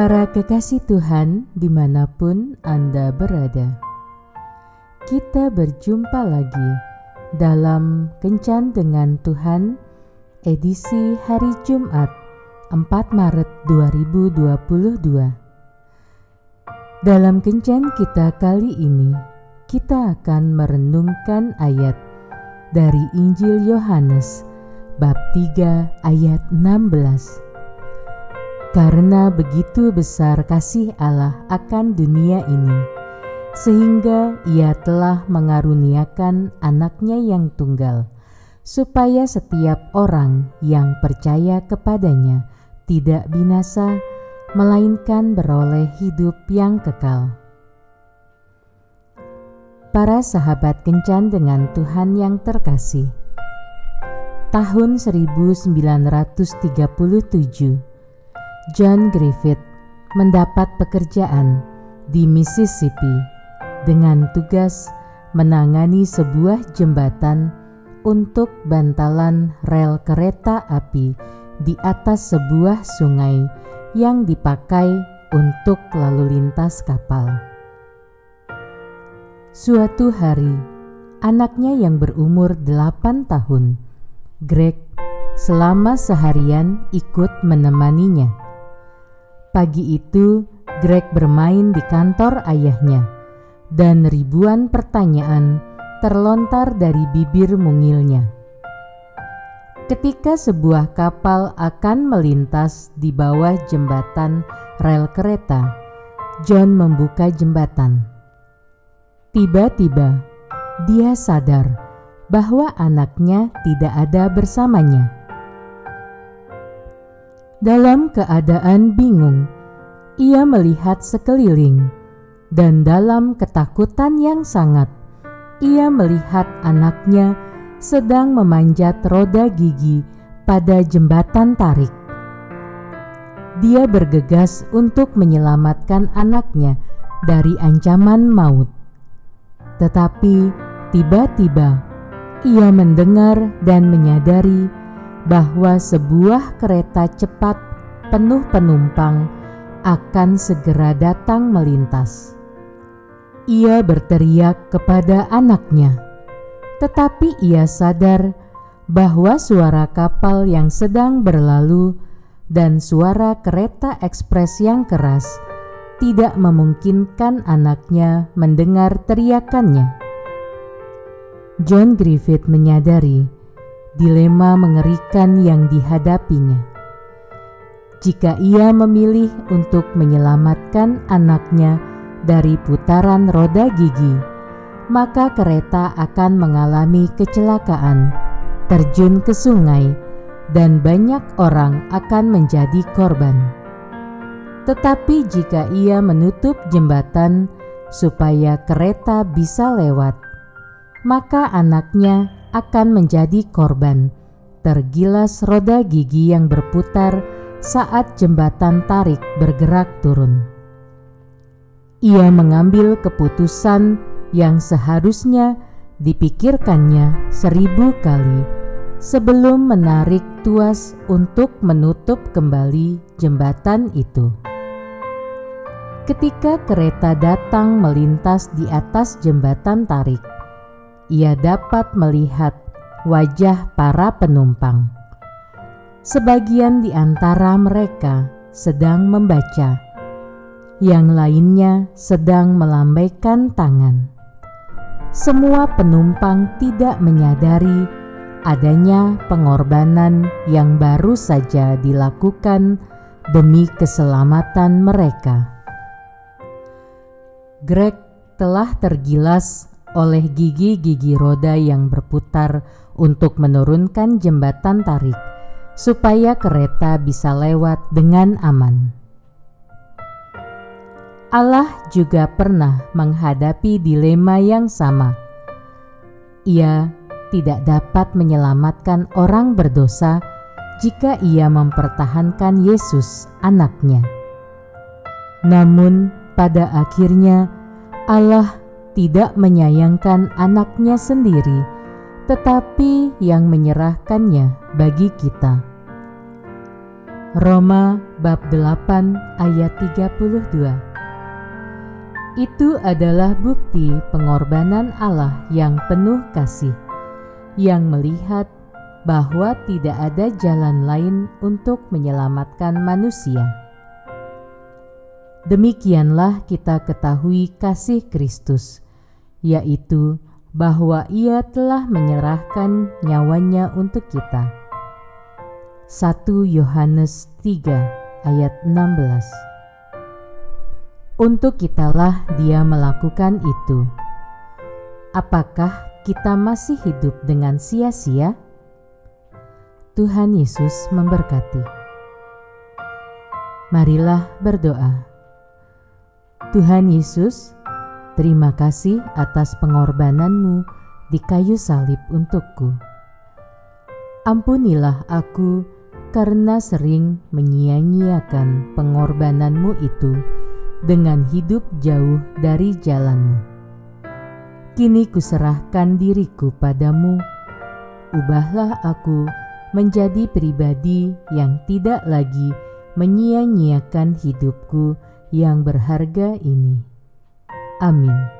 Para kekasih Tuhan, di mana pun Anda berada, kita berjumpa lagi dalam Kencan dengan Tuhan, edisi hari Jumat, 4 Maret 2022. Dalam Kencan kita kali ini, kita akan merenungkan ayat dari Injil Yohanes, bab 3 ayat 16 karena begitu besar kasih Allah akan dunia ini, sehingga Ia telah mengaruniakan anaknya yang tunggal, supaya setiap orang yang percaya kepadanya tidak binasa, melainkan beroleh hidup yang kekal. Para sahabat kencan dengan Tuhan yang terkasih, tahun 1937 John Griffith mendapat pekerjaan di Mississippi dengan tugas menangani sebuah jembatan untuk bantalan rel kereta api di atas sebuah sungai yang dipakai untuk lalu lintas kapal. Suatu hari, anaknya yang berumur 8 tahun, Greg, selama seharian ikut menemaninya. Pagi itu, Greg bermain di kantor ayahnya, dan ribuan pertanyaan terlontar dari bibir mungilnya. Ketika sebuah kapal akan melintas di bawah jembatan rel kereta, John membuka jembatan. Tiba-tiba, dia sadar bahwa anaknya tidak ada bersamanya dalam keadaan bingung, ia melihat sekeliling, dan dalam ketakutan yang sangat, ia melihat anaknya sedang memanjat roda gigi pada jembatan tarik. Dia bergegas untuk menyelamatkan anaknya dari ancaman maut, tetapi tiba-tiba ia mendengar dan menyadari bahwa sebuah kereta cepat penuh penumpang akan segera datang melintas. Ia berteriak kepada anaknya, tetapi ia sadar bahwa suara kapal yang sedang berlalu dan suara kereta ekspres yang keras tidak memungkinkan anaknya mendengar teriakannya. John Griffith menyadari dilema mengerikan yang dihadapinya. Jika ia memilih untuk menyelamatkan anaknya dari putaran roda gigi, maka kereta akan mengalami kecelakaan, terjun ke sungai, dan banyak orang akan menjadi korban. Tetapi jika ia menutup jembatan supaya kereta bisa lewat, maka anaknya akan menjadi korban tergilas roda gigi yang berputar saat jembatan tarik bergerak turun. Ia mengambil keputusan yang seharusnya dipikirkannya seribu kali sebelum menarik tuas untuk menutup kembali jembatan itu. Ketika kereta datang melintas di atas jembatan tarik, ia dapat melihat wajah para penumpang. Sebagian di antara mereka sedang membaca, yang lainnya sedang melambaikan tangan. Semua penumpang tidak menyadari adanya pengorbanan yang baru saja dilakukan demi keselamatan mereka. Greg telah tergilas oleh gigi-gigi roda yang berputar untuk menurunkan jembatan tarik, supaya kereta bisa lewat dengan aman. Allah juga pernah menghadapi dilema yang sama. Ia tidak dapat menyelamatkan orang berdosa jika ia mempertahankan Yesus, anaknya. Namun, pada akhirnya Allah tidak menyayangkan anaknya sendiri, tetapi yang menyerahkannya bagi kita. Roma bab 8 ayat 32 Itu adalah bukti pengorbanan Allah yang penuh kasih yang melihat bahwa tidak ada jalan lain untuk menyelamatkan manusia. Demikianlah kita ketahui kasih Kristus, yaitu bahwa Ia telah menyerahkan nyawanya untuk kita 1 Yohanes 3 ayat 16 Untuk kitalah dia melakukan itu. Apakah kita masih hidup dengan sia-sia? Tuhan Yesus memberkati. Marilah berdoa. Tuhan Yesus, terima kasih atas pengorbananmu di kayu salib untukku. Ampunilah aku karena sering menyia-nyiakan pengorbananmu itu dengan hidup jauh dari jalanmu. Kini kuserahkan diriku padamu, ubahlah aku menjadi pribadi yang tidak lagi menyia-nyiakan hidupku yang berharga ini. Amén.